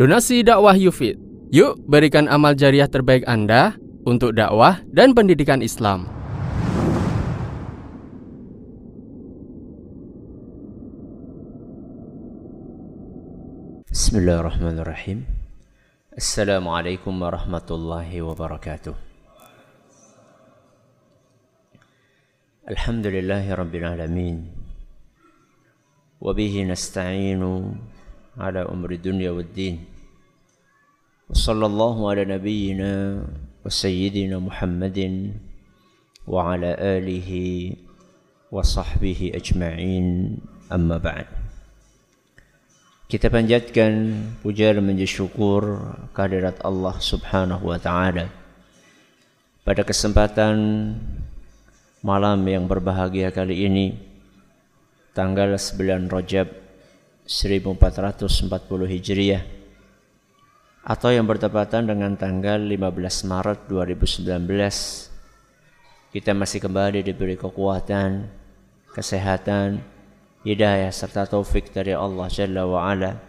Donasi dakwah Yufid. Yuk berikan amal jariah terbaik Anda untuk dakwah dan pendidikan Islam. Bismillahirrahmanirrahim. Assalamualaikum warahmatullahi wabarakatuh. Alhamdulillahi Wabihi alamin. Wa bihi nasta'inu ala umri dunya wa din. وصلى الله على نبينا وسيدنا محمد وعلى آله وصحبه أجمعين أما بعد Kita panjatkan puja dan menjadi syukur kehadirat Allah Subhanahu wa taala. Pada kesempatan malam yang berbahagia kali ini tanggal 9 Rajab 1440 Hijriah atau yang bertepatan dengan tanggal 15 Maret 2019 kita masih kembali diberi kekuatan, kesehatan, hidayah serta taufik dari Allah Jalla wa ala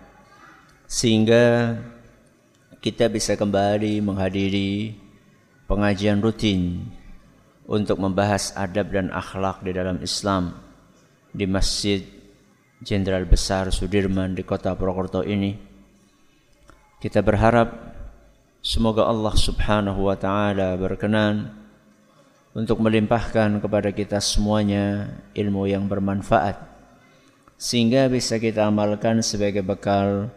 sehingga kita bisa kembali menghadiri pengajian rutin untuk membahas adab dan akhlak di dalam Islam di Masjid Jenderal Besar Sudirman di kota Purwokerto ini. Kita berharap semoga Allah Subhanahu wa taala berkenan untuk melimpahkan kepada kita semuanya ilmu yang bermanfaat sehingga bisa kita amalkan sebagai bekal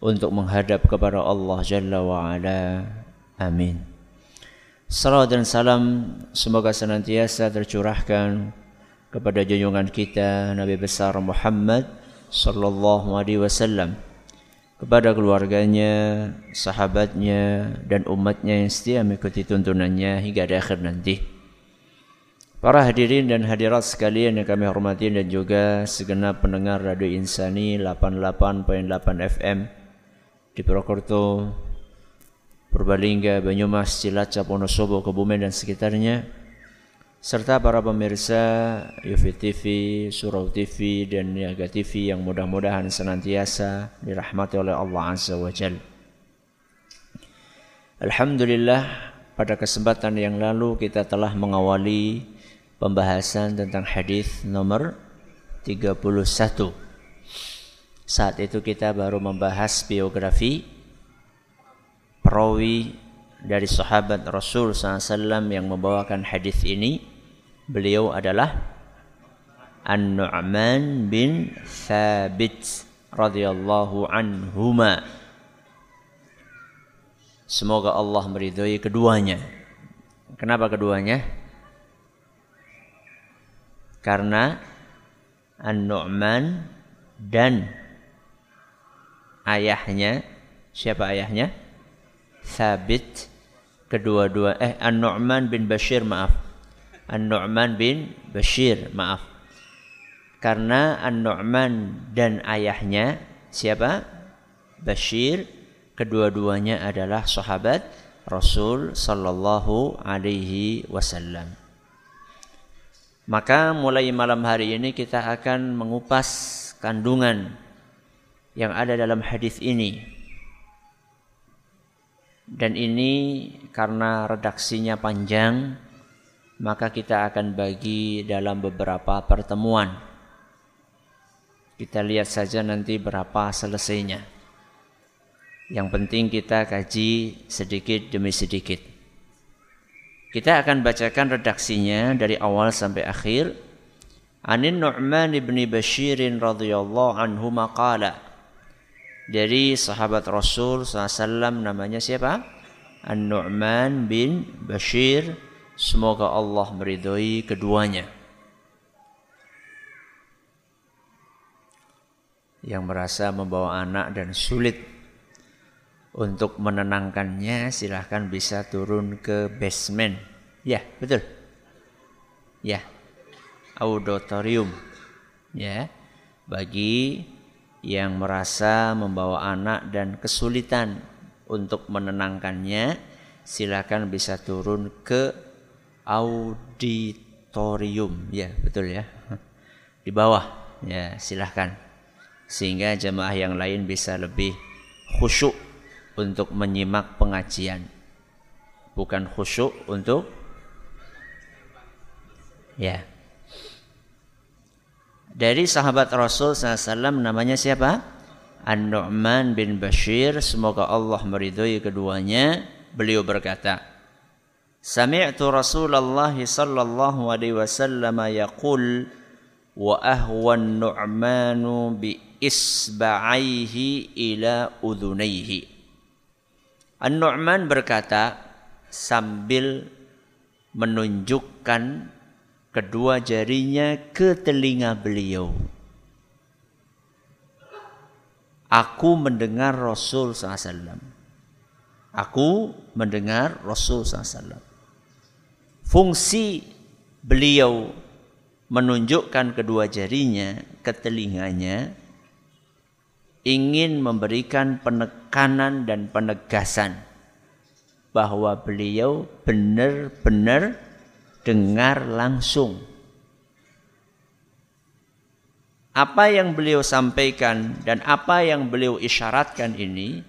untuk menghadap kepada Allah Jalla wa ala. Amin. Salam dan salam semoga senantiasa tercurahkan kepada junjungan kita Nabi besar Muhammad sallallahu alaihi wasallam kepada keluarganya, sahabatnya dan umatnya yang setia mengikuti tuntunannya hingga di akhir nanti. Para hadirin dan hadirat sekalian yang kami hormati dan juga segenap pendengar Radio Insani 88.8 FM di Purwokerto, Purbalingga, Banyumas, Cilacap, Wonosobo, Kebumen dan sekitarnya serta para pemirsa Yufi TV, Surau TV dan Niaga TV yang mudah-mudahan senantiasa dirahmati oleh Allah Azza wa Jal. Alhamdulillah pada kesempatan yang lalu kita telah mengawali pembahasan tentang hadis nomor 31. Saat itu kita baru membahas biografi perawi dari sahabat Rasul SAW yang membawakan hadis ini beliau adalah An-Nu'man bin Thabit radhiyallahu anhuma Semoga Allah meridhai keduanya. Kenapa keduanya? Karena An-Nu'man dan ayahnya siapa ayahnya? Thabit kedua-dua eh An-Nu'man bin Bashir maaf An-Nu'man bin Bashir maaf. Karena An-Nu'man dan ayahnya siapa? Bashir kedua-duanya adalah sahabat Rasul sallallahu alaihi wasallam. Maka mulai malam hari ini kita akan mengupas kandungan yang ada dalam hadis ini. Dan ini karena redaksinya panjang, maka kita akan bagi dalam beberapa pertemuan. Kita lihat saja nanti berapa selesainya. Yang penting kita kaji sedikit demi sedikit. Kita akan bacakan redaksinya dari awal sampai akhir. Anin Nu'man ibni Bashirin radhiyallahu anhu maqala dari sahabat Rasul SAW namanya siapa? An-Nu'man bin Bashir. Semoga Allah meridhoi keduanya. Yang merasa membawa anak dan sulit untuk menenangkannya silahkan bisa turun ke basement. Ya, betul. Ya, auditorium. Ya, bagi yang merasa membawa anak dan kesulitan untuk menenangkannya, silakan bisa turun ke auditorium. Ya, betul ya. Di bawah. Ya, silahkan. Sehingga jemaah yang lain bisa lebih khusyuk untuk menyimak pengajian. Bukan khusyuk untuk ya. Dari sahabat Rasul SAW namanya siapa? An-Nu'man bin Bashir. Semoga Allah meridhoi keduanya. Beliau berkata, Sami'tu Rasulullah sallallahu alaihi wasallam yaqul wa ahwa an-nu'manu bi isba'aihi ila udhunaihi. An-Nu'man berkata sambil menunjukkan kedua jarinya ke telinga beliau. Aku mendengar Rasul SAW. Aku mendengar Rasul SAW. Fungsi beliau menunjukkan kedua jarinya ke telinganya ingin memberikan penekanan dan penegasan bahwa beliau benar-benar dengar langsung. Apa yang beliau sampaikan dan apa yang beliau isyaratkan ini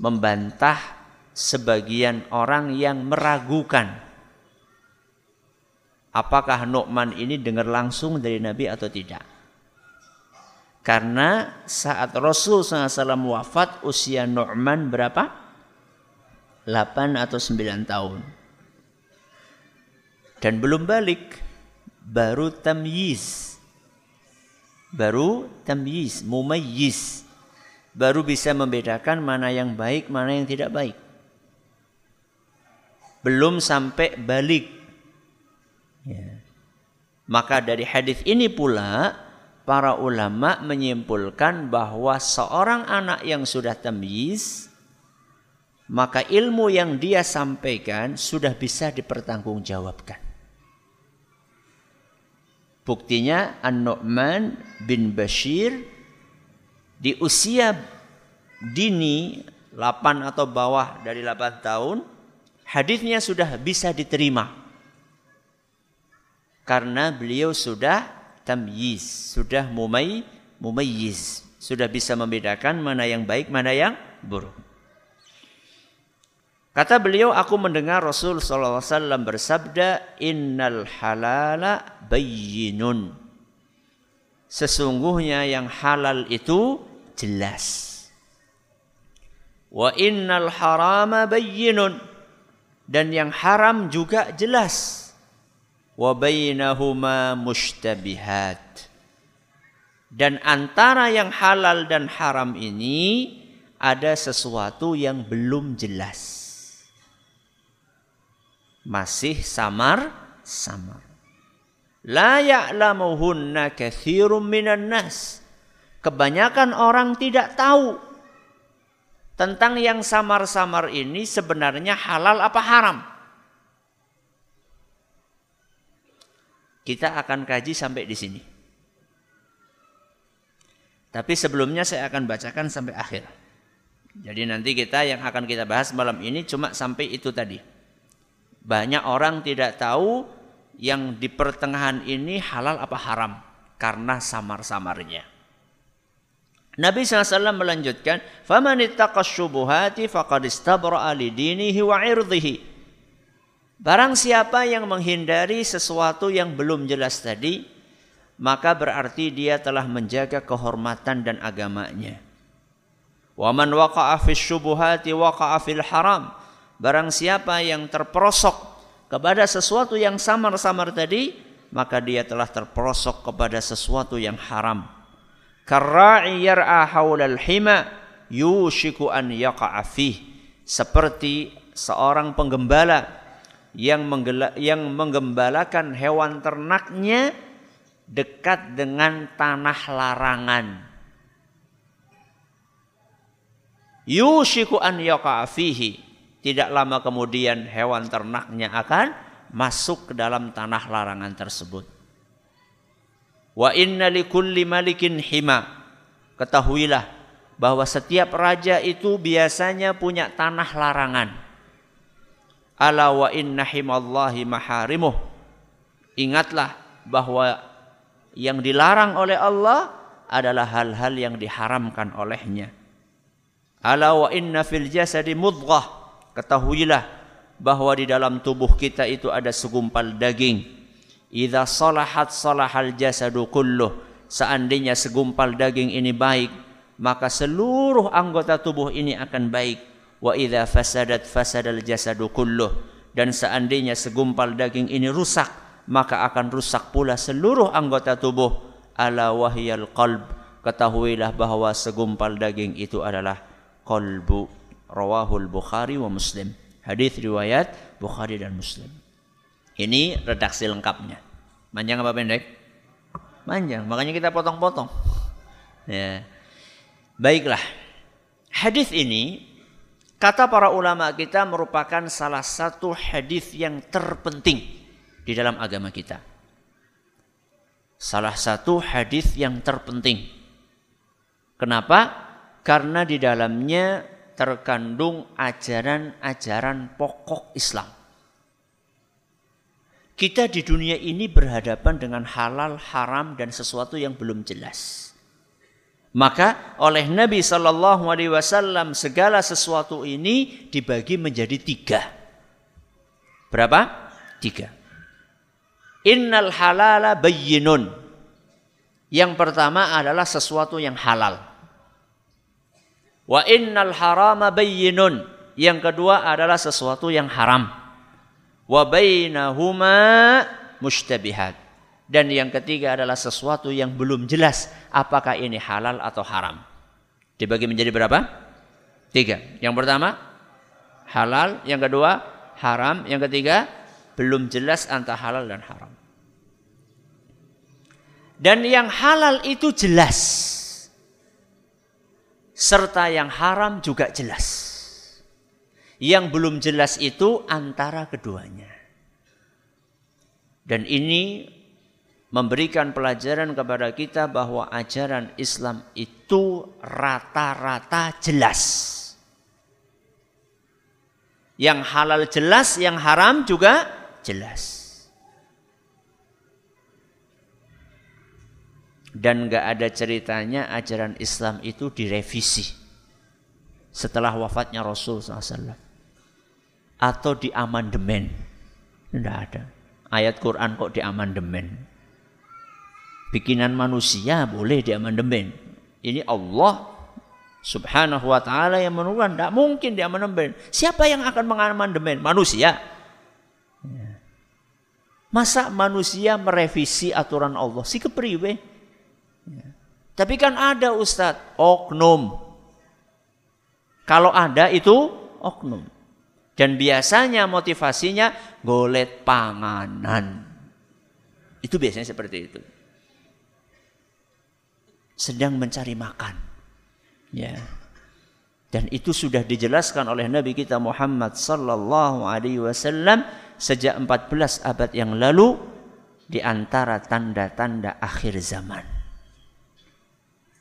membantah sebagian orang yang meragukan. Apakah Nu'man ini dengar langsung dari Nabi atau tidak. Karena saat Rasul SAW wafat usia Nu'man berapa? 8 atau 9 tahun. Dan belum balik baru tamyiz. Baru tamyiz mumayyiz. Baru bisa membedakan mana yang baik mana yang tidak baik belum sampai balik ya. maka dari hadis ini pula para ulama menyimpulkan bahwa seorang anak yang sudah tamyiz maka ilmu yang dia sampaikan sudah bisa dipertanggungjawabkan Buktinya An-Nu'man bin Bashir di usia dini 8 atau bawah dari 8 tahun hadisnya sudah bisa diterima. Karena beliau sudah tamyiz, sudah mumay mumayyiz, sudah bisa membedakan mana yang baik, mana yang buruk. Kata beliau, aku mendengar Rasul SAW bersabda, Innal halala bayyinun. Sesungguhnya yang halal itu jelas. Wa innal harama bayyinun. Dan yang haram juga jelas. Wa bainahuma mushtabihat. Dan antara yang halal dan haram ini ada sesuatu yang belum jelas masih samar-samar. La ya'lamuhunna katsirum minan nas. Kebanyakan orang tidak tahu tentang yang samar-samar ini sebenarnya halal apa haram. Kita akan kaji sampai di sini. Tapi sebelumnya saya akan bacakan sampai akhir. Jadi nanti kita yang akan kita bahas malam ini cuma sampai itu tadi. Banyak orang tidak tahu yang di pertengahan ini halal apa haram karena samar-samarnya. Nabi SAW melanjutkan, "Faman ittaqas syubuhati faqad istabra'a lidinihi wa irdihi." Barang siapa yang menghindari sesuatu yang belum jelas tadi, maka berarti dia telah menjaga kehormatan dan agamanya. Wa man waqa'a fis syubuhati waqa'a fil haram. Barang siapa yang terperosok kepada sesuatu yang samar-samar tadi, maka dia telah terperosok kepada sesuatu yang haram. Karra'i yar'a haulal hima yushiku an yaqa'a Seperti seorang penggembala yang, yang menggembalakan hewan ternaknya dekat dengan tanah larangan. Yushiku an yaqa'a tidak lama kemudian hewan ternaknya akan masuk ke dalam tanah larangan tersebut. Wa inna likulli malikin hima. Ketahuilah bahwa setiap raja itu biasanya punya tanah larangan. Ala wa inna himallahi maharimuh. Ingatlah bahwa yang dilarang oleh Allah adalah hal-hal yang diharamkan olehnya. Ala wa inna fil jasadi mudghah. Ketahuilah bahwa di dalam tubuh kita itu ada segumpal daging. Idza salahat salahal jasadu kulluh. Seandainya segumpal daging ini baik, maka seluruh anggota tubuh ini akan baik. Wa idza fasadat fasadal jasadu kulluh. Dan seandainya segumpal daging ini rusak, maka akan rusak pula seluruh anggota tubuh ala wahyal qalb ketahuilah bahwa segumpal daging itu adalah qalbu rawahul bukhari wa muslim hadis riwayat bukhari dan muslim ini redaksi lengkapnya panjang apa pendek panjang makanya kita potong-potong ya baiklah hadis ini kata para ulama kita merupakan salah satu hadis yang terpenting di dalam agama kita salah satu hadis yang terpenting. Kenapa? Karena di dalamnya terkandung ajaran-ajaran pokok Islam. Kita di dunia ini berhadapan dengan halal, haram dan sesuatu yang belum jelas. Maka oleh Nabi Shallallahu Alaihi Wasallam segala sesuatu ini dibagi menjadi tiga. Berapa? Tiga. Innal halala bayyinun. Yang pertama adalah sesuatu yang halal. Wa innal harama bayyinun. Yang kedua adalah sesuatu yang haram. Wa bainahuma mustabihat. Dan yang ketiga adalah sesuatu yang belum jelas apakah ini halal atau haram. Dibagi menjadi berapa? Tiga. Yang pertama halal, yang kedua haram, yang ketiga belum jelas antara halal dan haram. Dan yang halal itu jelas. Serta yang haram juga jelas. Yang belum jelas itu antara keduanya. Dan ini memberikan pelajaran kepada kita bahwa ajaran Islam itu rata-rata jelas. Yang halal jelas, yang haram juga jelas. Dan gak ada ceritanya ajaran Islam itu direvisi setelah wafatnya Rasul SAW atau di amandemen. Tidak ada. Ayat Quran kok di amandemen. Bikinan manusia boleh di amandemen. Ini Allah Subhanahu wa taala yang menurunkan, tidak mungkin di amandemen. Siapa yang akan mengamandemen? Manusia. Masa manusia merevisi aturan Allah? Si kepriwe? Ya. Tapi kan ada Ustadz, oknum. Kalau ada itu oknum. Dan biasanya motivasinya golet panganan. Itu biasanya seperti itu. Sedang mencari makan. Ya. Dan itu sudah dijelaskan oleh Nabi kita Muhammad sallallahu alaihi wasallam sejak 14 abad yang lalu di antara tanda-tanda akhir zaman.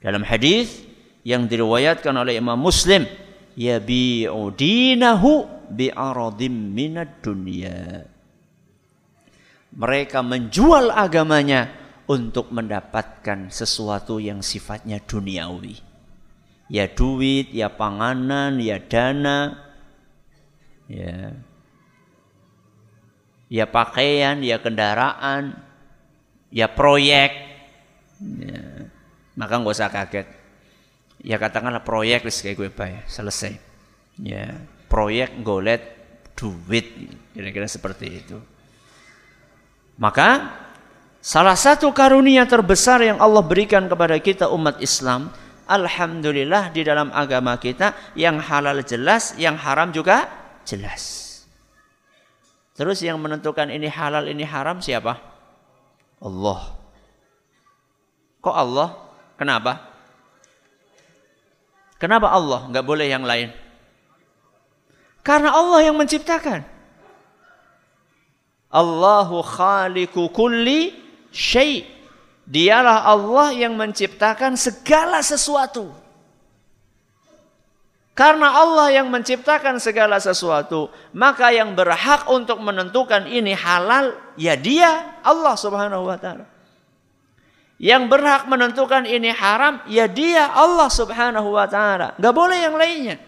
Dalam hadis yang diriwayatkan oleh Imam Muslim, yabi'u dinahu bi'aradim minad dunya. Mereka menjual agamanya untuk mendapatkan sesuatu yang sifatnya duniawi. Ya duit, ya panganan, ya dana, ya ya pakaian, ya kendaraan, ya proyek. Ya. Maka nggak usah kaget. Ya katakanlah proyek kayak gue bayar, selesai. Ya, proyek golet duit, kira-kira seperti itu. Maka salah satu karunia terbesar yang Allah berikan kepada kita umat Islam, alhamdulillah di dalam agama kita yang halal jelas, yang haram juga jelas. Terus yang menentukan ini halal ini haram siapa? Allah. Kok Allah? Kenapa? Kenapa Allah? Enggak boleh yang lain. Karena Allah yang menciptakan. Allahu khaliqu kulli syai. Dialah Allah yang menciptakan segala sesuatu. Karena Allah yang menciptakan segala sesuatu, maka yang berhak untuk menentukan ini halal ya Dia, Allah Subhanahu wa taala. Yang berhak menentukan ini haram ya dia Allah Subhanahu wa taala. Enggak boleh yang lainnya.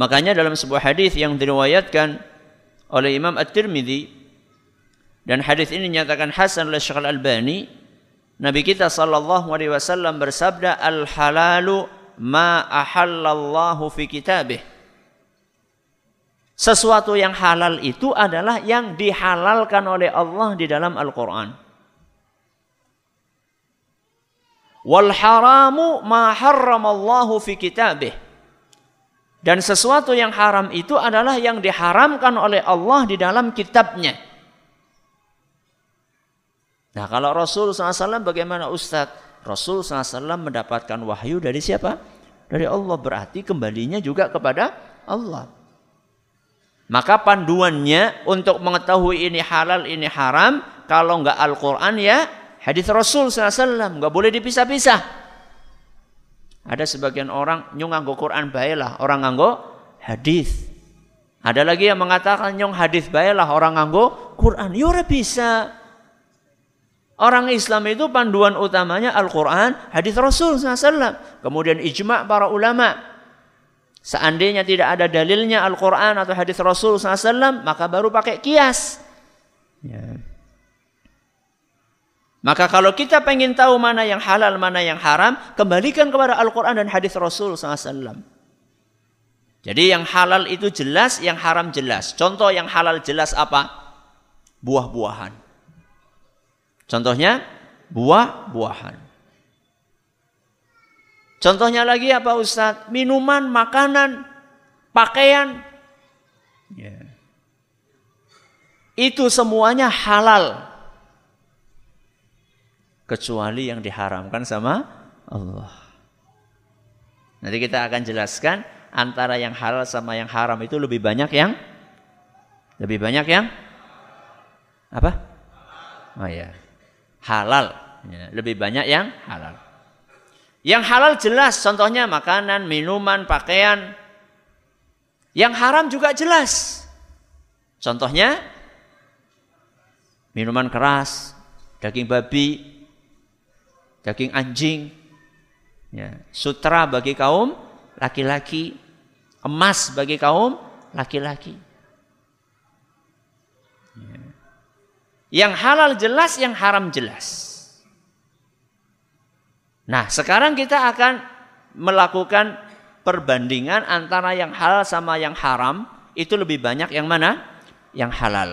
Makanya dalam sebuah hadis yang diriwayatkan oleh Imam At-Tirmidzi dan hadis ini dinyatakan hasan oleh Syekh Al-Albani, Nabi kita sallallahu alaihi wasallam bersabda al halalu ma ahallallahu fi kitabih. Sesuatu yang halal itu adalah yang dihalalkan oleh Allah di dalam Al-Qur'an. Wal haramu ma harramallahu fi kitabih. Dan sesuatu yang haram itu adalah yang diharamkan oleh Allah di dalam kitabnya. Nah kalau Rasul SAW bagaimana Ustadz? Rasul SAW mendapatkan wahyu dari siapa? Dari Allah. Berarti kembalinya juga kepada Allah. Maka panduannya untuk mengetahui ini halal, ini haram, kalau enggak Al-Quran ya hadis Rasul SAW. Enggak boleh dipisah-pisah. Ada sebagian orang nyung nganggo Quran baiklah, orang nganggo hadis. Ada lagi yang mengatakan nyung hadis baiklah, orang nganggo Quran. Ya bisa. Orang Islam itu panduan utamanya Al-Quran, hadis Rasul SAW. Kemudian ijma' para ulama. Seandainya tidak ada dalilnya Al-Quran atau hadis Rasul SAW, maka baru pakai kias. Ya. Maka kalau kita pengen tahu mana yang halal, mana yang haram, kembalikan kepada Al-Quran dan hadis Rasul SAW. Jadi yang halal itu jelas, yang haram jelas. Contoh yang halal jelas apa? Buah-buahan. Contohnya buah-buahan. Contohnya lagi apa Ustadz? Minuman, makanan, pakaian. Ya. Itu semuanya halal. Kecuali yang diharamkan sama Allah. Nanti kita akan jelaskan antara yang halal sama yang haram itu lebih banyak yang lebih banyak yang apa? Oh ya halal. Lebih banyak yang halal. Yang halal jelas, contohnya makanan, minuman, pakaian. Yang haram juga jelas. Contohnya minuman keras, daging babi, daging anjing, ya, sutra bagi kaum laki-laki, emas bagi kaum laki-laki. Yang halal jelas, yang haram jelas. Nah, sekarang kita akan melakukan perbandingan antara yang halal sama yang haram. Itu lebih banyak yang mana? Yang halal.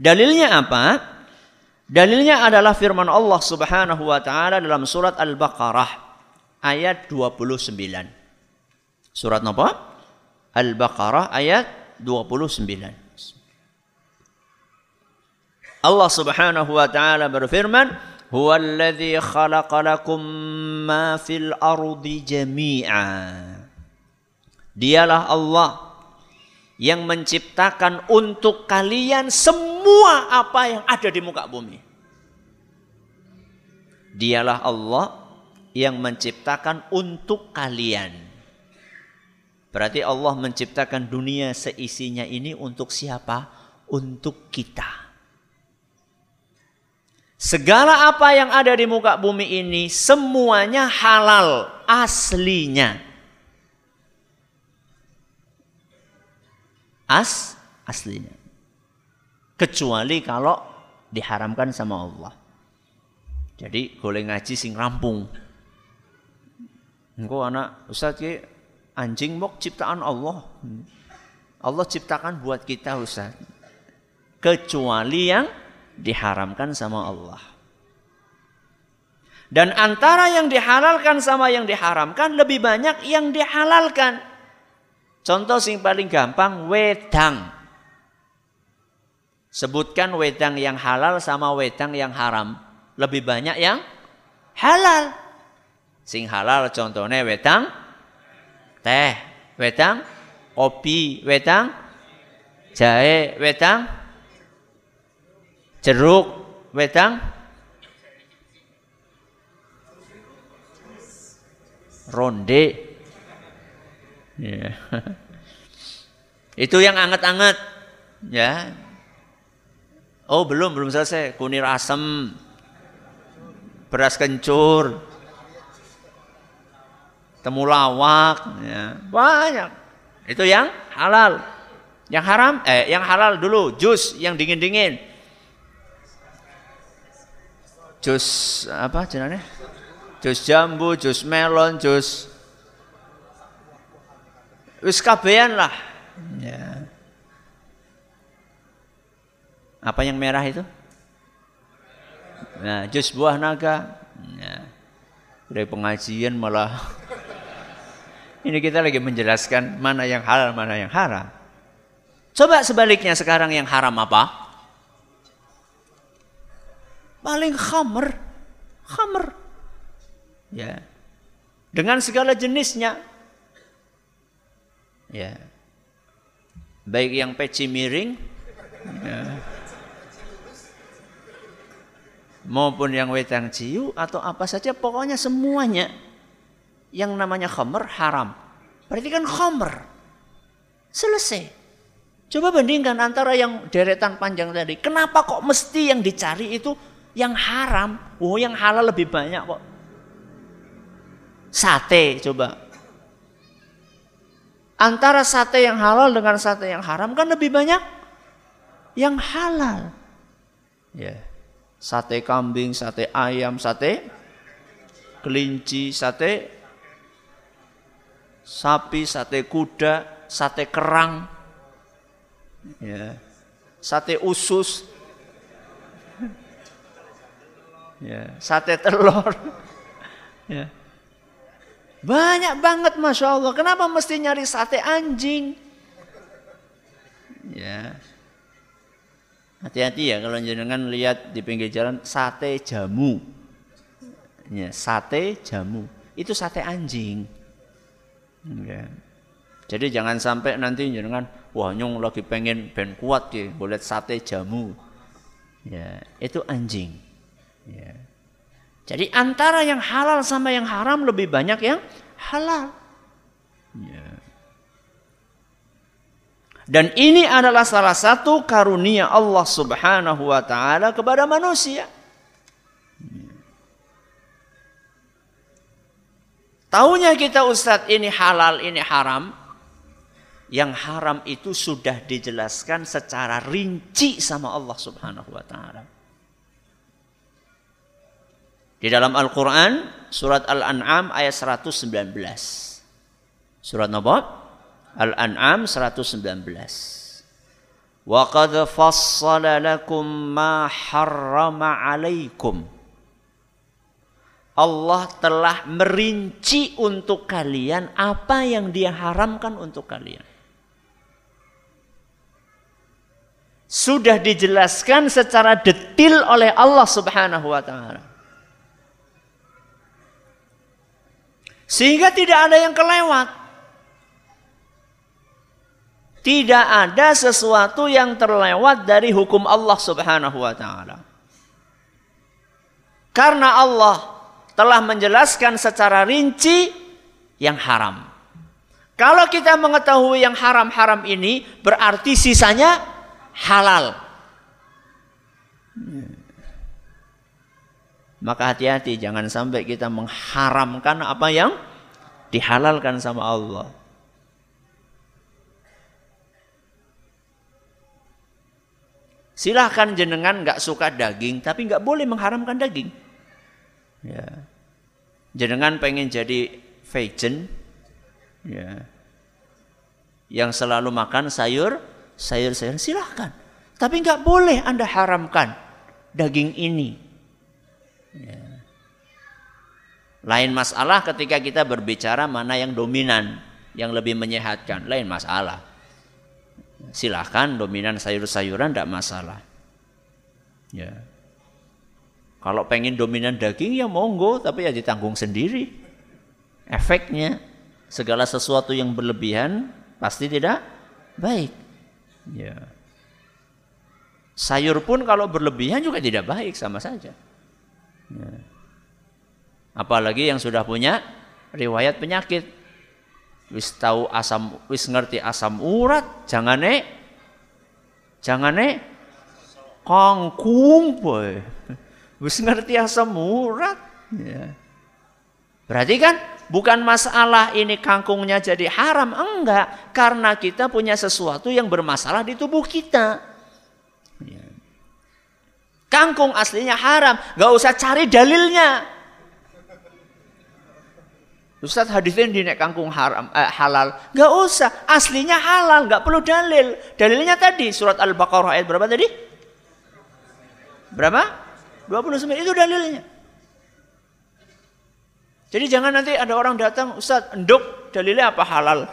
Dalilnya apa? Dalilnya adalah firman Allah Subhanahu wa taala dalam surat Al-Baqarah ayat 29. Surat apa? Al-Baqarah ayat 29. Allah Subhanahu wa taala berfirman, "Huwallazi khalaqa lakum ma fil ardi jami'a." Dialah Allah yang menciptakan untuk kalian semua apa yang ada di muka bumi. Dialah Allah yang menciptakan untuk kalian. Berarti Allah menciptakan dunia seisinya ini untuk siapa? Untuk kita. Segala apa yang ada di muka bumi ini semuanya halal aslinya. As aslinya. Kecuali kalau diharamkan sama Allah. Jadi boleh ngaji sing rampung. Engkau anak Ustaz ki anjing mok ciptaan Allah. Allah ciptakan buat kita Ustaz. Kecuali yang diharamkan sama Allah. Dan antara yang dihalalkan sama yang diharamkan lebih banyak yang dihalalkan. Contoh sing paling gampang wedang. Sebutkan wedang yang halal sama wedang yang haram. Lebih banyak yang halal. Sing halal contohnya wedang teh, wedang kopi, wedang jahe, wedang jeruk, wedang, ronde. Ya. Itu yang anget-anget, ya. Oh belum, belum selesai. Kunir asem, beras kencur, temulawak, ya. banyak. Itu yang halal. Yang haram, eh yang halal dulu, jus yang dingin-dingin. Jus apa jenenge? Jus jambu, jus melon, jus wis kabehan lah. Ya. Apa yang merah itu? Nah, jus buah naga. Nah, dari pengajian malah ini kita lagi menjelaskan mana yang halal, mana yang haram. Coba sebaliknya sekarang yang haram apa? Paling khamer. Khamer. Ya. Dengan segala jenisnya. Ya. Baik yang peci miring, ya maupun yang wetang ciu atau apa saja pokoknya semuanya yang namanya khamer haram. Berarti kan. Selesai. Coba bandingkan antara yang deretan panjang tadi. Kenapa kok mesti yang dicari itu yang haram? Oh, yang halal lebih banyak kok. Sate coba. Antara sate yang halal dengan sate yang haram kan lebih banyak yang halal. Ya. Yeah sate kambing, sate ayam, sate kelinci, sate sapi, sate kuda, sate kerang, ya, sate usus, ya, sate telur, ya. Banyak banget Masya Allah. Kenapa mesti nyari sate anjing? Ya. Hati-hati ya kalau jenengan lihat di pinggir jalan sate jamu. Ya, sate jamu. Itu sate anjing. Ya. Jadi jangan sampai nanti jenengan wah nyong lagi pengen ben kuat ya, boleh sate jamu. Ya, itu anjing. Ya. Jadi antara yang halal sama yang haram lebih banyak yang halal. Ya. Dan ini adalah salah satu karunia Allah Subhanahu wa taala kepada manusia. Taunya kita Ustadz ini halal, ini haram. Yang haram itu sudah dijelaskan secara rinci sama Allah Subhanahu wa taala. Di dalam Al-Qur'an surat Al-An'am ayat 119. Surat apa? Al-An'am 119. Wa qad fassala lakum ma harrama alaikum. Allah telah merinci untuk kalian apa yang dia haramkan untuk kalian. Sudah dijelaskan secara detil oleh Allah Subhanahu wa taala. Sehingga tidak ada yang kelewat. Tidak ada sesuatu yang terlewat dari hukum Allah Subhanahu wa taala. Karena Allah telah menjelaskan secara rinci yang haram. Kalau kita mengetahui yang haram-haram ini berarti sisanya halal. Maka hati-hati jangan sampai kita mengharamkan apa yang dihalalkan sama Allah. Silahkan jenengan nggak suka daging, tapi nggak boleh mengharamkan daging. Ya. Jenengan pengen jadi vegan, ya. yang selalu makan sayur, sayur-sayur silahkan. Tapi nggak boleh anda haramkan daging ini. Ya. Lain masalah ketika kita berbicara mana yang dominan, yang lebih menyehatkan, lain masalah silahkan dominan sayur-sayuran tidak masalah. Ya. Kalau pengen dominan daging ya monggo, tapi ya ditanggung sendiri. Efeknya segala sesuatu yang berlebihan pasti tidak baik. Ya. Sayur pun kalau berlebihan juga tidak baik sama saja. Ya. Apalagi yang sudah punya riwayat penyakit wis tahu asam wis ngerti asam urat jangan nih jangan nih kangkung boy. Wis ngerti asam urat. Ya. Berarti kan bukan masalah ini kangkungnya jadi haram, enggak. Karena kita punya sesuatu yang bermasalah di tubuh kita. Ya. Kangkung aslinya haram, nggak usah cari dalilnya. Ustaz hadisnya di nek kangkung haram eh, halal. Nggak usah, aslinya halal, nggak perlu dalil. Dalilnya tadi surat Al-Baqarah ayat berapa tadi? Berapa? 29 itu dalilnya. Jadi jangan nanti ada orang datang, Ustaz, enduk dalilnya apa halal?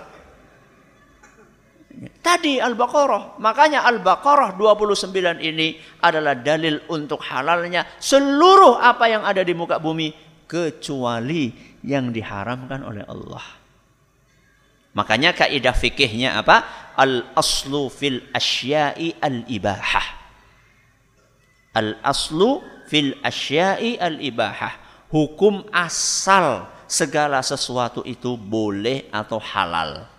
Tadi Al-Baqarah. Makanya Al-Baqarah 29 ini adalah dalil untuk halalnya seluruh apa yang ada di muka bumi kecuali yang diharamkan oleh Allah. Makanya kaidah fikihnya apa? Al-aslu fil asya'i al-ibahah. Al-aslu fil asya'i al-ibahah. Hukum asal segala sesuatu itu boleh atau halal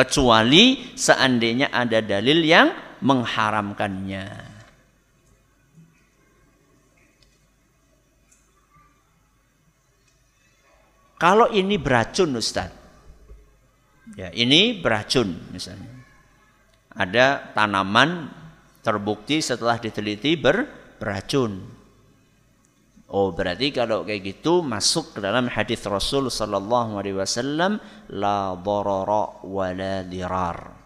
kecuali seandainya ada dalil yang mengharamkannya. Kalau ini beracun Ustaz. Ya, ini beracun misalnya. Ada tanaman terbukti setelah diteliti ber, beracun. Oh berarti kalau kayak gitu masuk ke dalam hadis Rasul sallallahu alaihi wasallam la darara wa la dirar.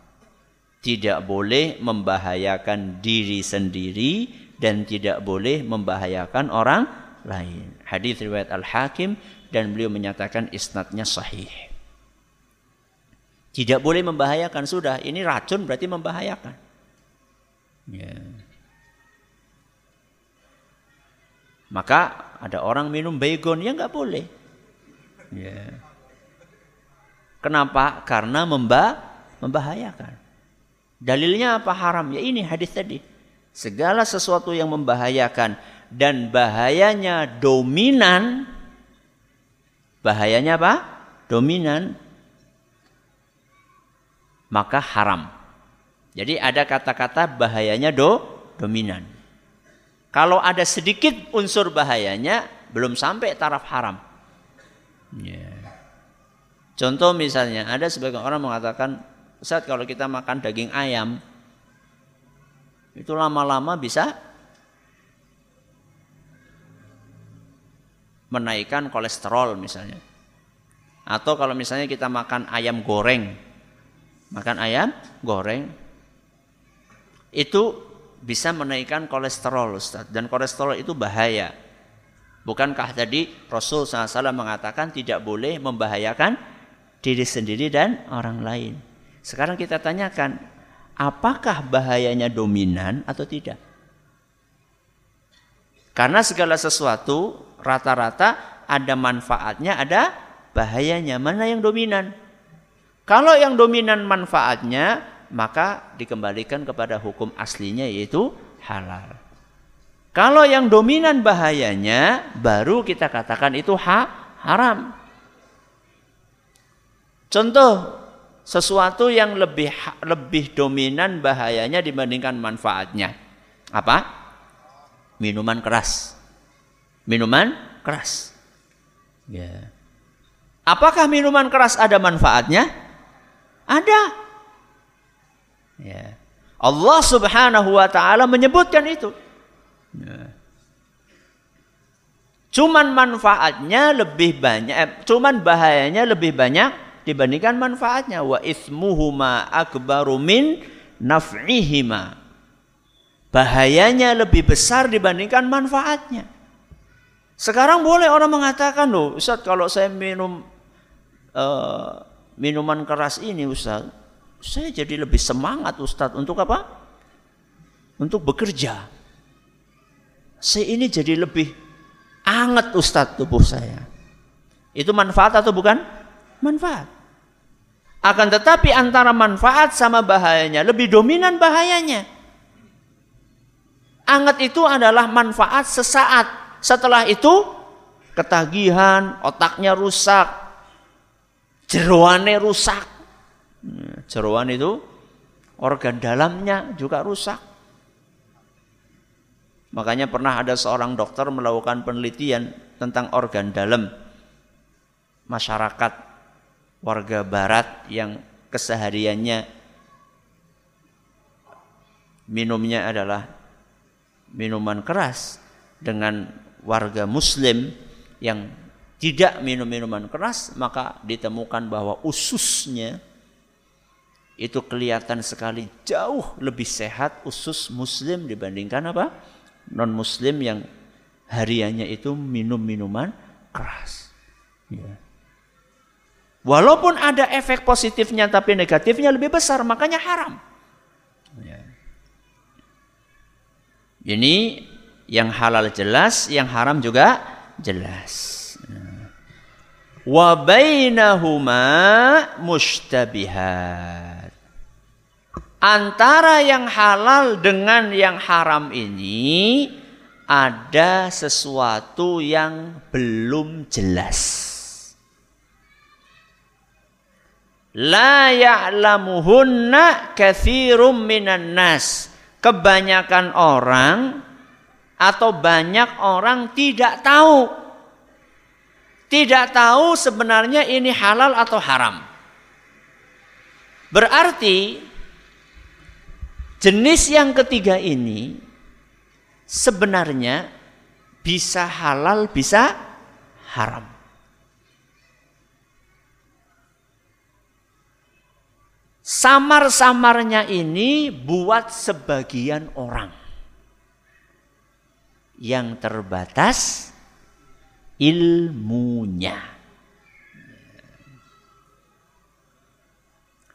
Tidak boleh membahayakan diri sendiri dan tidak boleh membahayakan orang lain. Hadis riwayat Al-Hakim dan beliau menyatakan isnadnya sahih. Tidak boleh membahayakan sudah, ini racun berarti membahayakan. Ya. Maka ada orang minum baygon ya nggak boleh. Ya. Kenapa? Karena memba membahayakan. Dalilnya apa haram? Ya ini hadis tadi. Segala sesuatu yang membahayakan dan bahayanya dominan. Bahayanya apa? Dominan. Maka haram. Jadi ada kata-kata bahayanya do dominan. Kalau ada sedikit unsur bahayanya, belum sampai taraf haram. Yeah. Contoh misalnya, ada sebagian orang mengatakan, saat kalau kita makan daging ayam, itu lama-lama bisa menaikkan kolesterol misalnya. Atau kalau misalnya kita makan ayam goreng, makan ayam goreng, itu bisa menaikkan kolesterol Ustaz dan kolesterol itu bahaya. Bukankah tadi Rasul SAW mengatakan tidak boleh membahayakan diri sendiri dan orang lain. Sekarang kita tanyakan, apakah bahayanya dominan atau tidak? Karena segala sesuatu rata-rata ada manfaatnya, ada bahayanya. Mana yang dominan? Kalau yang dominan manfaatnya, maka dikembalikan kepada hukum aslinya yaitu halal. Kalau yang dominan bahayanya baru kita katakan itu ha, haram. Contoh sesuatu yang lebih lebih dominan bahayanya dibandingkan manfaatnya. Apa? Minuman keras. Minuman keras. Ya. Apakah minuman keras ada manfaatnya? Ada. Ya. Allah Subhanahu wa taala menyebutkan itu. Ya. Cuman manfaatnya lebih banyak, eh, cuman bahayanya lebih banyak dibandingkan manfaatnya. Wa ismuhuma akbaru min naf'ihima. Bahayanya lebih besar dibandingkan manfaatnya. Sekarang boleh orang mengatakan loh, Ustaz kalau saya minum uh, minuman keras ini Ustaz, saya jadi lebih semangat Ustadz untuk apa? Untuk bekerja. Saya ini jadi lebih anget Ustadz tubuh saya. Itu manfaat atau bukan? Manfaat. Akan tetapi antara manfaat sama bahayanya lebih dominan bahayanya. Anget itu adalah manfaat sesaat. Setelah itu ketagihan, otaknya rusak, jeroannya rusak. Jeroan itu organ dalamnya juga rusak. Makanya pernah ada seorang dokter melakukan penelitian tentang organ dalam masyarakat warga barat yang kesehariannya minumnya adalah minuman keras dengan warga muslim yang tidak minum minuman keras maka ditemukan bahwa ususnya itu kelihatan sekali jauh lebih sehat usus muslim dibandingkan apa? non muslim yang hariannya itu minum minuman keras. Ya. Walaupun ada efek positifnya tapi negatifnya lebih besar, makanya haram. Ya. Ini yang halal jelas, yang haram juga jelas. Wa bainahuma antara yang halal dengan yang haram ini ada sesuatu yang belum jelas. La ya'lamuhunna kathirum minan nas. Kebanyakan orang atau banyak orang tidak tahu. Tidak tahu sebenarnya ini halal atau haram. Berarti Jenis yang ketiga ini sebenarnya bisa halal, bisa haram. Samar-samarnya ini buat sebagian orang yang terbatas ilmunya.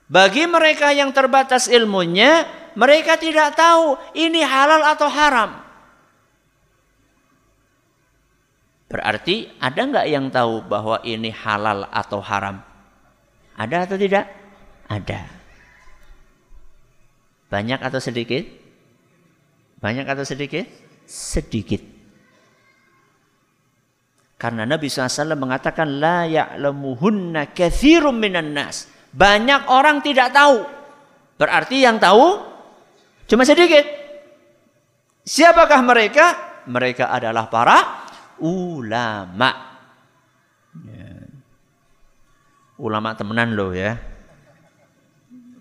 Bagi mereka yang terbatas ilmunya, mereka tidak tahu ini halal atau haram. Berarti ada nggak yang tahu bahwa ini halal atau haram? Ada atau tidak? Ada. Banyak atau sedikit? Banyak atau sedikit? Sedikit. Karena Nabi SAW mengatakan la ya'lamuhunna minan nas. Banyak orang tidak tahu. Berarti yang tahu Cuma sedikit. Siapakah mereka? Mereka adalah para ulama. Ya. Ulama temenan loh ya.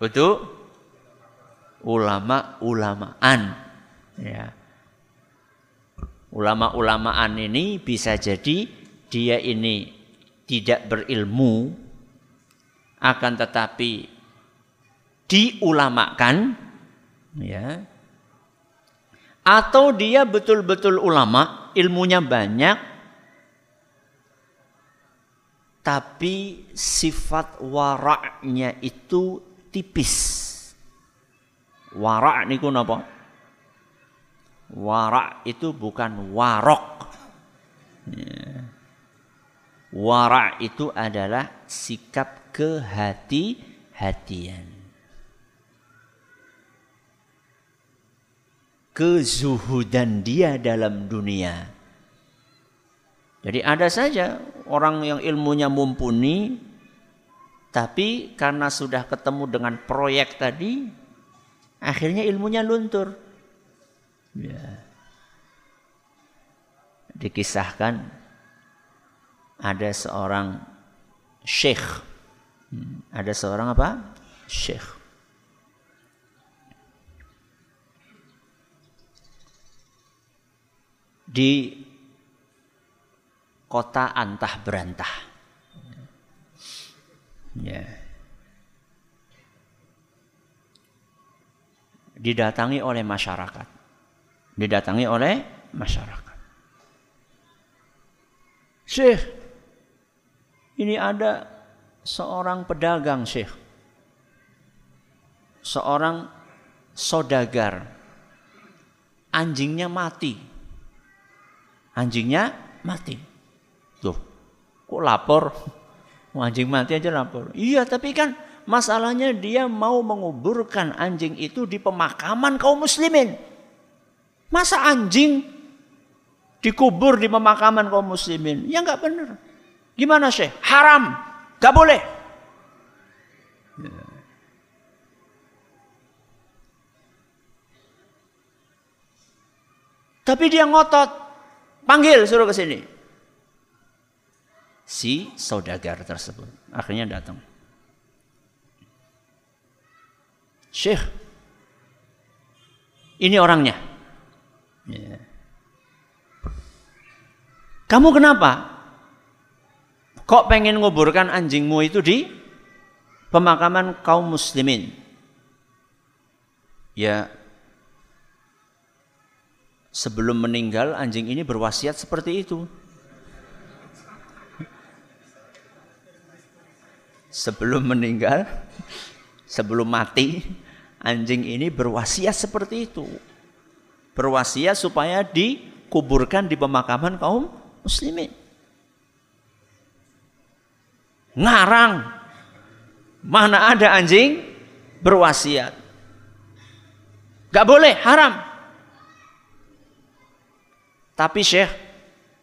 Betul? Ulama-ulamaan. Ya. Ulama-ulamaan ini bisa jadi dia ini tidak berilmu akan tetapi diulamakan ya. Atau dia betul-betul ulama ilmunya banyak tapi sifat waraknya itu tipis. Warak niku napa? Warak itu bukan warok. Ya. warak itu adalah sikap kehati-hatian kezuhudan dia dalam dunia. Jadi ada saja orang yang ilmunya mumpuni tapi karena sudah ketemu dengan proyek tadi akhirnya ilmunya luntur. Ya. Dikisahkan ada seorang syekh. Hmm, ada seorang apa? Syekh di kota antah berantah. Ya. Didatangi oleh masyarakat. Didatangi oleh masyarakat. Syekh, ini ada seorang pedagang Syekh. Seorang sodagar. Anjingnya mati anjingnya mati. Tuh, kok lapor? Anjing mati aja lapor. Iya, tapi kan masalahnya dia mau menguburkan anjing itu di pemakaman kaum muslimin. Masa anjing dikubur di pemakaman kaum muslimin? Ya nggak benar. Gimana sih? Haram. Gak boleh. Tapi dia ngotot. Panggil suruh ke sini. Si saudagar tersebut. Akhirnya datang. Syekh. Ini orangnya. Ya. Kamu kenapa? Kok pengen nguburkan anjingmu itu di pemakaman kaum muslimin? Ya, sebelum meninggal anjing ini berwasiat seperti itu. Sebelum meninggal, sebelum mati, anjing ini berwasiat seperti itu. Berwasiat supaya dikuburkan di pemakaman kaum muslimin. Ngarang. Mana ada anjing berwasiat. Gak boleh, haram. Tapi Syekh,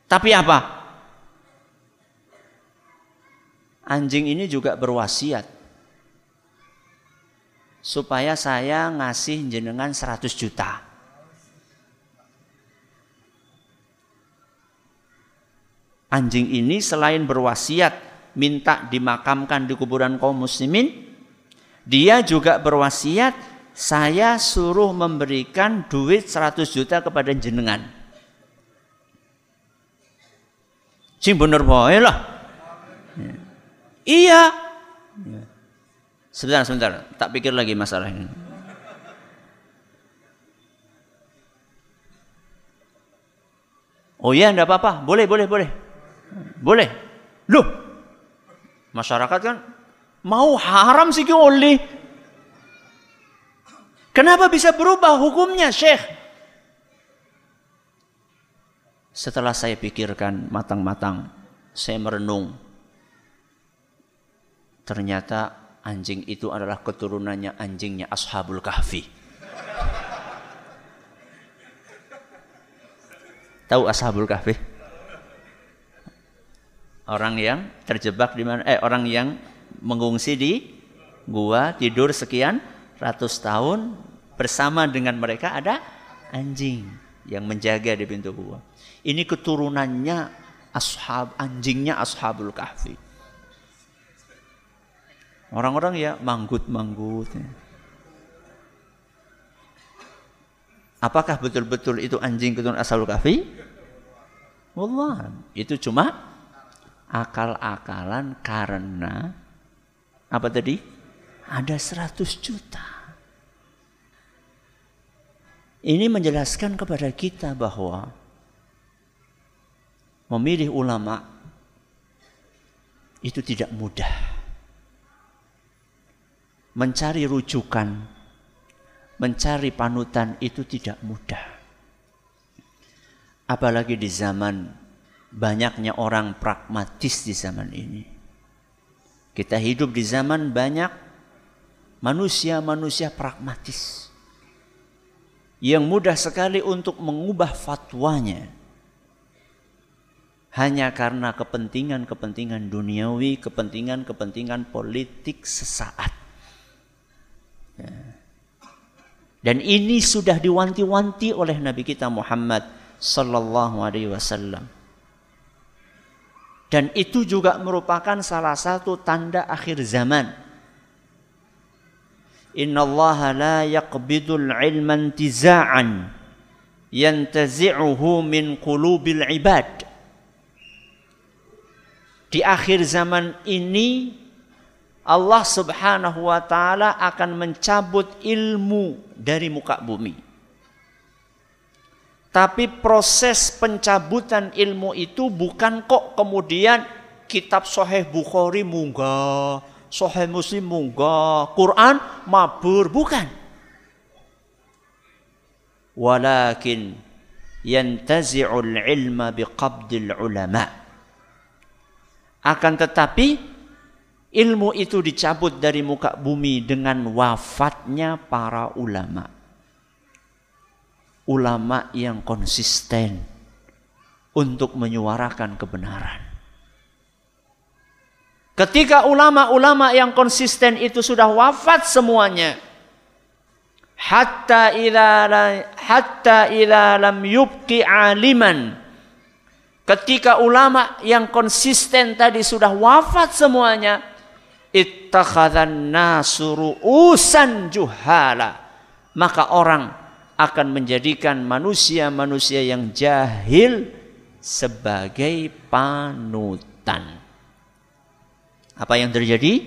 tapi apa? Anjing ini juga berwasiat. Supaya saya ngasih jenengan 100 juta. Anjing ini selain berwasiat minta dimakamkan di kuburan kaum muslimin, dia juga berwasiat saya suruh memberikan duit 100 juta kepada jenengan. Sing bener bae lah. Iya. Sebentar, sebentar. Tak pikir lagi masalah ini. Oh iya, enggak apa-apa. Boleh, boleh, boleh. Boleh. Loh, Masyarakat kan mau haram sih oleh. Kenapa bisa berubah hukumnya, Syekh? Setelah saya pikirkan matang-matang, saya merenung. Ternyata anjing itu adalah keturunannya anjingnya Ashabul Kahfi. Tahu Ashabul Kahfi? Orang yang terjebak di mana? Eh, orang yang mengungsi di gua tidur sekian ratus tahun bersama dengan mereka ada anjing yang menjaga di pintu gua. Ini keturunannya ashab anjingnya ashabul kahfi. Orang-orang ya manggut-manggut. Apakah betul-betul itu anjing keturunan ashabul kahfi? Wallah, itu cuma akal-akalan karena apa tadi? Ada 100 juta. Ini menjelaskan kepada kita bahwa memilih ulama itu tidak mudah. Mencari rujukan, mencari panutan itu tidak mudah. Apalagi di zaman banyaknya orang pragmatis di zaman ini. Kita hidup di zaman banyak manusia-manusia pragmatis yang mudah sekali untuk mengubah fatwanya hanya karena kepentingan-kepentingan duniawi, kepentingan-kepentingan politik sesaat. Ya. Dan ini sudah diwanti-wanti oleh Nabi kita Muhammad sallallahu alaihi wasallam. Dan itu juga merupakan salah satu tanda akhir zaman. Inna Allah la yaqbidul ilman tiza'an yantazi'uhu min qulubil ibad. Di akhir zaman ini Allah Subhanahu wa taala akan mencabut ilmu dari muka bumi. Tapi proses pencabutan ilmu itu bukan kok kemudian kitab Sahih Bukhari munggah, Sahih Muslim munggah, Quran mabur, bukan. Walakin yantazi'ul ilma biqabdil ulama. Akan tetapi ilmu itu dicabut dari muka bumi dengan wafatnya para ulama ulama yang konsisten untuk menyuarakan kebenaran. Ketika ulama-ulama yang konsisten itu sudah wafat semuanya, hatta ila hatta ila lam yubqi aliman. Ketika ulama yang konsisten tadi sudah wafat semuanya ittakhadhan nasuru usan juhala. Maka orang akan menjadikan manusia-manusia yang jahil sebagai panutan apa yang terjadi?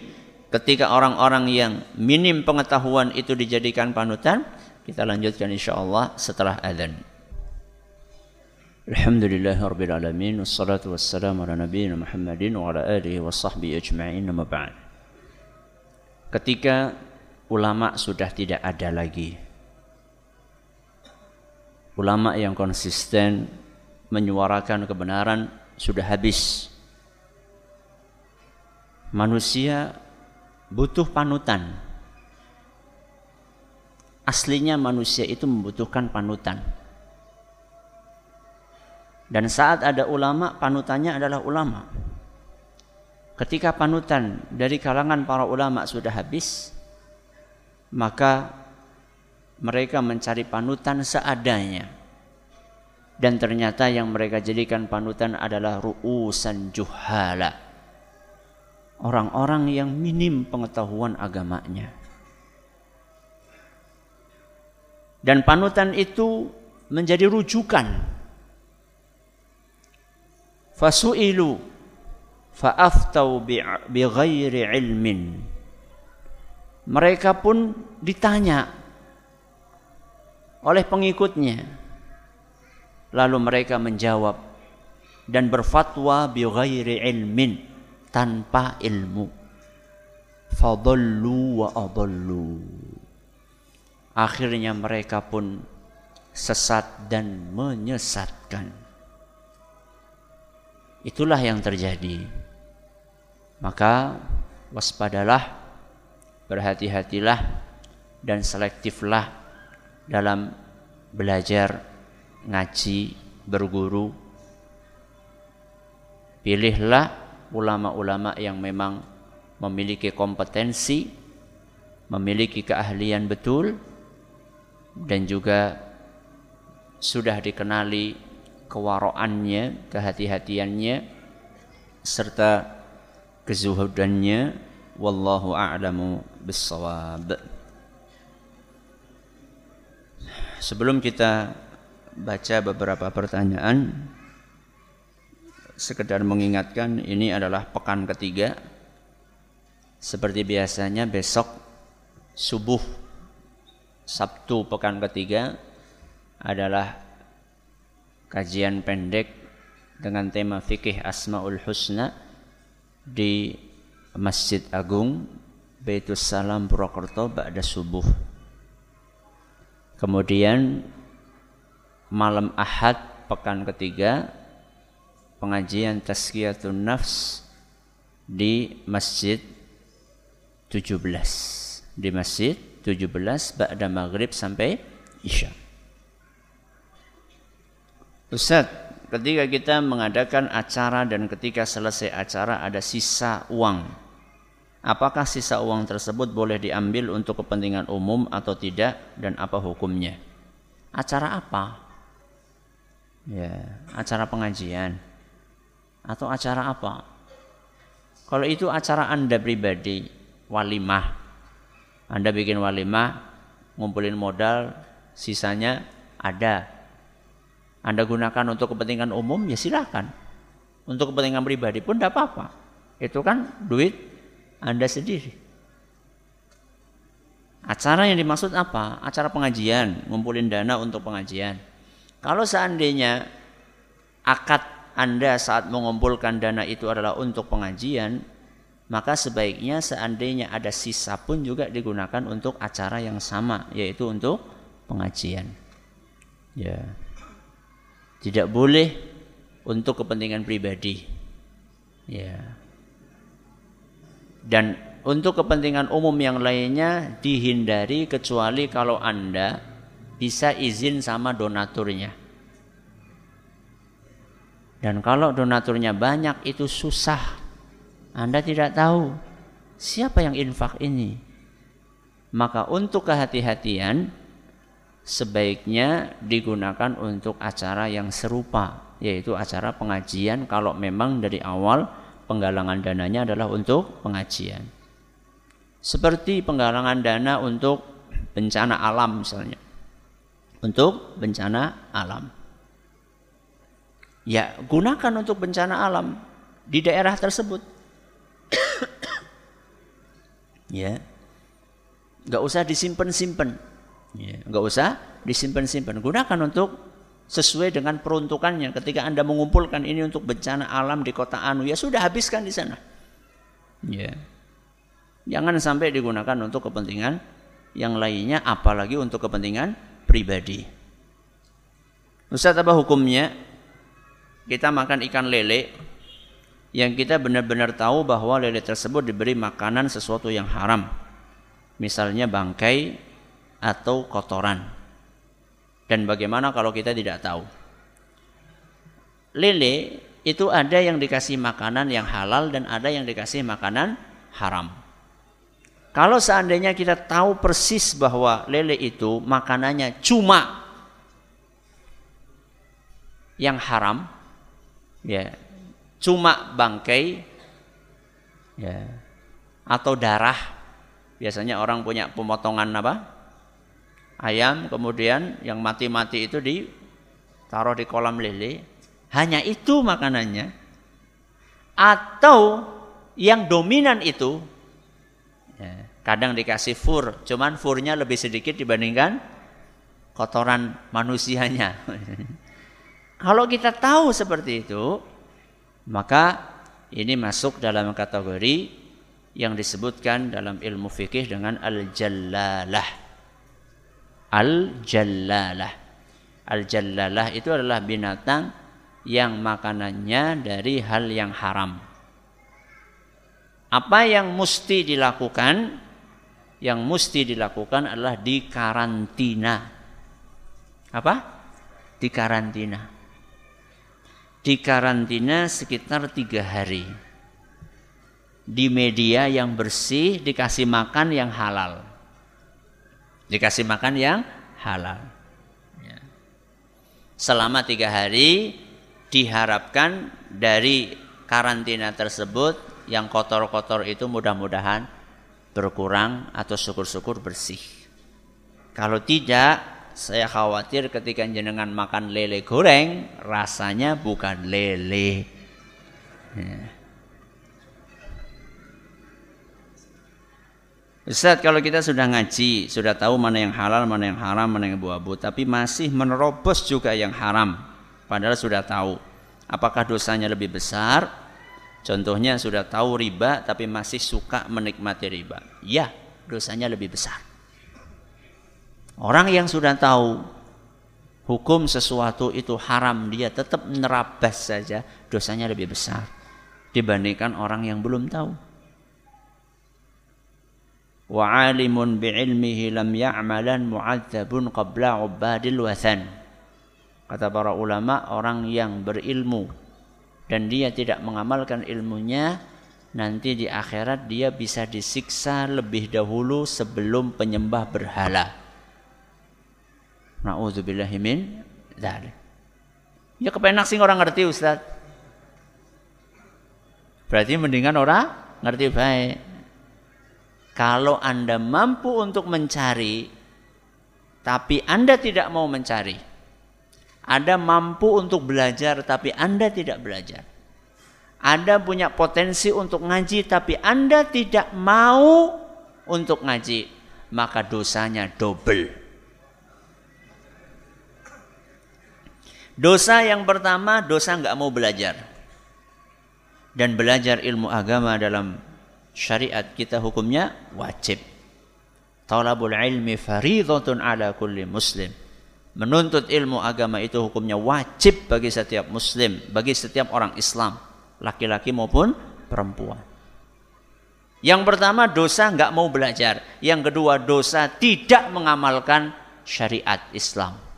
Ketika orang-orang yang minim pengetahuan itu dijadikan panutan kita lanjutkan insyaallah setelah adzan. Alhamdulillah Rabbil Alamin Wassalatu wassalamu ala nabiyina Muhammadin Wa ala alihi wa sahbihi ajma'in Nama ba'd. Ketika ulama sudah tidak ada lagi Ulama yang konsisten Menyuarakan kebenaran Sudah habis Manusia Butuh panutan Aslinya manusia itu membutuhkan panutan dan saat ada ulama, panutannya adalah ulama. Ketika panutan dari kalangan para ulama sudah habis, maka mereka mencari panutan seadanya. Dan ternyata yang mereka jadikan panutan adalah ru'usan juhala. Orang-orang yang minim pengetahuan agamanya. Dan panutan itu menjadi rujukan. Fasu'ilu fa'aftau bighairi ilmin. Mereka pun ditanya oleh pengikutnya. Lalu mereka menjawab dan berfatwa bighairi ilmin tanpa ilmu fadallu wa adallu akhirnya mereka pun sesat dan menyesatkan Itulah yang terjadi. Maka waspadalah, berhati-hatilah dan selektiflah dalam belajar, ngaji, berguru. Pilihlah ulama-ulama yang memang memiliki kompetensi, memiliki keahlian betul dan juga sudah dikenali kewaroannya, kehati-hatiannya serta kezuhudannya wallahu a'lamu bissawab. Sebelum kita baca beberapa pertanyaan sekedar mengingatkan ini adalah pekan ketiga seperti biasanya besok subuh Sabtu pekan ketiga adalah kajian pendek dengan tema fikih Asmaul Husna di Masjid Agung Baitus Salam Purwokerto ba'da subuh. Kemudian malam Ahad pekan ketiga pengajian Tazkiyatun Nafs di Masjid 17 di Masjid 17 ba'da maghrib sampai Isya. Ustaz, ketika kita mengadakan acara dan ketika selesai acara ada sisa uang. Apakah sisa uang tersebut boleh diambil untuk kepentingan umum atau tidak dan apa hukumnya? Acara apa? Ya, acara pengajian atau acara apa? Kalau itu acara Anda pribadi, walimah. Anda bikin walimah, ngumpulin modal, sisanya ada anda gunakan untuk kepentingan umum ya silahkan. Untuk kepentingan pribadi pun tidak apa-apa. Itu kan duit Anda sendiri. Acara yang dimaksud apa? Acara pengajian, ngumpulin dana untuk pengajian. Kalau seandainya akad Anda saat mengumpulkan dana itu adalah untuk pengajian, maka sebaiknya seandainya ada sisa pun juga digunakan untuk acara yang sama, yaitu untuk pengajian. Ya. Tidak boleh untuk kepentingan pribadi. Ya. Dan untuk kepentingan umum yang lainnya dihindari kecuali kalau Anda bisa izin sama donaturnya. Dan kalau donaturnya banyak itu susah. Anda tidak tahu siapa yang infak ini. Maka untuk kehati-hatian sebaiknya digunakan untuk acara yang serupa yaitu acara pengajian kalau memang dari awal penggalangan dananya adalah untuk pengajian. Seperti penggalangan dana untuk bencana alam misalnya. Untuk bencana alam. Ya, gunakan untuk bencana alam di daerah tersebut. ya. Enggak usah disimpan-simpan. Ya, usah disimpan-simpan. Gunakan untuk sesuai dengan peruntukannya. Ketika Anda mengumpulkan ini untuk bencana alam di kota Anu, ya sudah habiskan di sana. Ya. Jangan sampai digunakan untuk kepentingan yang lainnya, apalagi untuk kepentingan pribadi. Ustaz apa hukumnya? Kita makan ikan lele yang kita benar-benar tahu bahwa lele tersebut diberi makanan sesuatu yang haram. Misalnya bangkai atau kotoran. Dan bagaimana kalau kita tidak tahu? Lele itu ada yang dikasih makanan yang halal dan ada yang dikasih makanan haram. Kalau seandainya kita tahu persis bahwa lele itu makanannya cuma yang haram, ya, cuma bangkai, ya, atau darah. Biasanya orang punya pemotongan apa? ayam kemudian yang mati-mati itu ditaruh di kolam lele. Hanya itu makanannya. Atau yang dominan itu ya, kadang dikasih fur. Cuman furnya lebih sedikit dibandingkan kotoran manusianya kalau kita tahu seperti itu maka ini masuk dalam kategori yang disebutkan dalam ilmu fikih dengan al-jallalah al-jallalah. Al-jallalah itu adalah binatang yang makanannya dari hal yang haram. Apa yang mesti dilakukan? Yang mesti dilakukan adalah dikarantina. Apa? Dikarantina. Dikarantina sekitar tiga hari. Di media yang bersih dikasih makan yang halal dikasih makan yang halal. Ya. Selama tiga hari diharapkan dari karantina tersebut yang kotor-kotor itu mudah-mudahan berkurang atau syukur-syukur bersih. Kalau tidak, saya khawatir ketika jenengan makan lele goreng, rasanya bukan lele. Ya. Ustaz kalau kita sudah ngaji, sudah tahu mana yang halal, mana yang haram, mana yang abu-abu, tapi masih menerobos juga yang haram, padahal sudah tahu. Apakah dosanya lebih besar? Contohnya sudah tahu riba tapi masih suka menikmati riba. Ya, dosanya lebih besar. Orang yang sudah tahu hukum sesuatu itu haram, dia tetap menerabas saja, dosanya lebih besar dibandingkan orang yang belum tahu. Wa alimun bi'ilmihi lam ya'malan mu'adzabun qabla ubadil wathan. Kata para ulama orang yang berilmu dan dia tidak mengamalkan ilmunya nanti di akhirat dia bisa disiksa lebih dahulu sebelum penyembah berhala na'udzubillahi min dzalik ya kepenak sih orang ngerti Ustaz berarti mendingan orang ngerti baik kalau Anda mampu untuk mencari, tapi Anda tidak mau mencari, Anda mampu untuk belajar, tapi Anda tidak belajar. Anda punya potensi untuk ngaji, tapi Anda tidak mau untuk ngaji, maka dosanya double. Dosa yang pertama, dosa nggak mau belajar. Dan belajar ilmu agama dalam syariat kita hukumnya wajib. Talabul ilmi faridhatun ala kulli muslim. Menuntut ilmu agama itu hukumnya wajib bagi setiap muslim, bagi setiap orang Islam, laki-laki maupun perempuan. Yang pertama dosa nggak mau belajar. Yang kedua dosa tidak mengamalkan syariat Islam.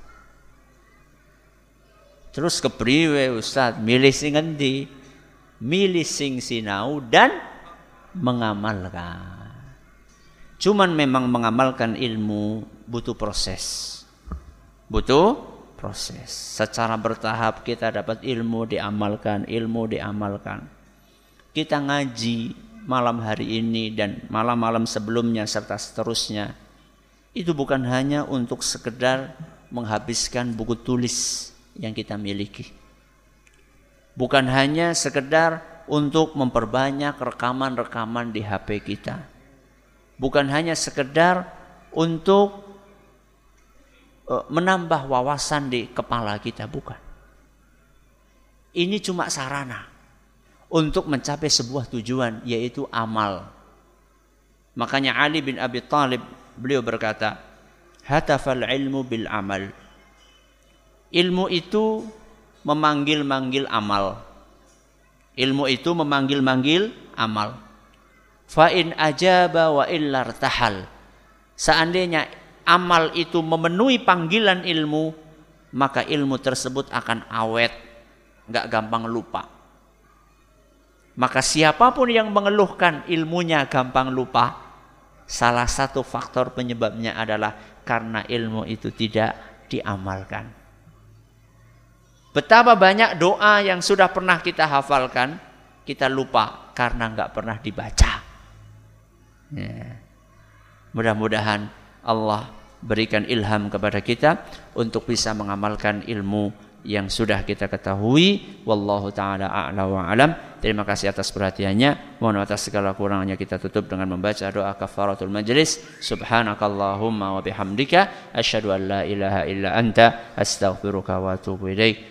Terus kepriwe Ustaz milih sing endi? Milih sing sinau dan mengamalkan. Cuman memang mengamalkan ilmu butuh proses. butuh proses. Secara bertahap kita dapat ilmu diamalkan, ilmu diamalkan. Kita ngaji malam hari ini dan malam-malam sebelumnya serta seterusnya. Itu bukan hanya untuk sekedar menghabiskan buku tulis yang kita miliki. Bukan hanya sekedar untuk memperbanyak rekaman-rekaman di HP kita. Bukan hanya sekedar untuk e, menambah wawasan di kepala kita, bukan. Ini cuma sarana untuk mencapai sebuah tujuan yaitu amal. Makanya Ali bin Abi Thalib beliau berkata, "Hatafal ilmu bil amal." Ilmu itu memanggil-manggil amal. Ilmu itu memanggil-manggil amal. Fa in ajaba wa illar tahal. Seandainya amal itu memenuhi panggilan ilmu, maka ilmu tersebut akan awet, nggak gampang lupa. Maka siapa pun yang mengeluhkan ilmunya gampang lupa, salah satu faktor penyebabnya adalah karena ilmu itu tidak diamalkan. Betapa banyak doa yang sudah pernah kita hafalkan, kita lupa karena nggak pernah dibaca. Ya. Mudah-mudahan Allah berikan ilham kepada kita untuk bisa mengamalkan ilmu yang sudah kita ketahui. Wallahu taala a'la wa alam. Terima kasih atas perhatiannya. Mohon atas segala kurangnya kita tutup dengan membaca doa kafaratul majlis. Subhanakallahumma wa bihamdika asyhadu an la ilaha illa anta astaghfiruka wa atubu ilaik.